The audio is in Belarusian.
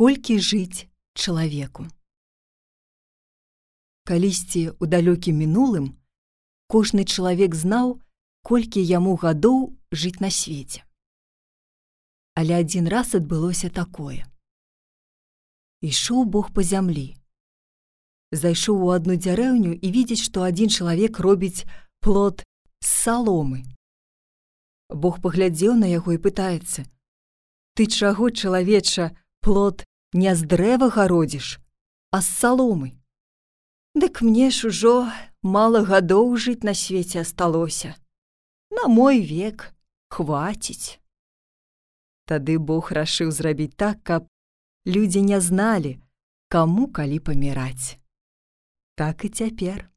колькі жыць чалавеку. Калісьці ў далёкім мінулым кожны чалавек знаў, колькі яму гадоў жыць на свеце. Але адзін раз адбылося такое. Ішоў Бог па зямлі. Зайшоў у адну дзярэўню і видзіць, што адзін чалавек робіць плод з саломы. Бог паглядзеў на яго і пытаецца: « Ты чаго, чалавеча, плод не з дрэва гародзіш, а з саломы. Дык мне ж ужо мала гадоў жыць на свеце асталося. На мой век хваціць. Тады Бог рашыў зрабіць так, каб людзі не зналі, каму калі паміраць. Так і цяпер.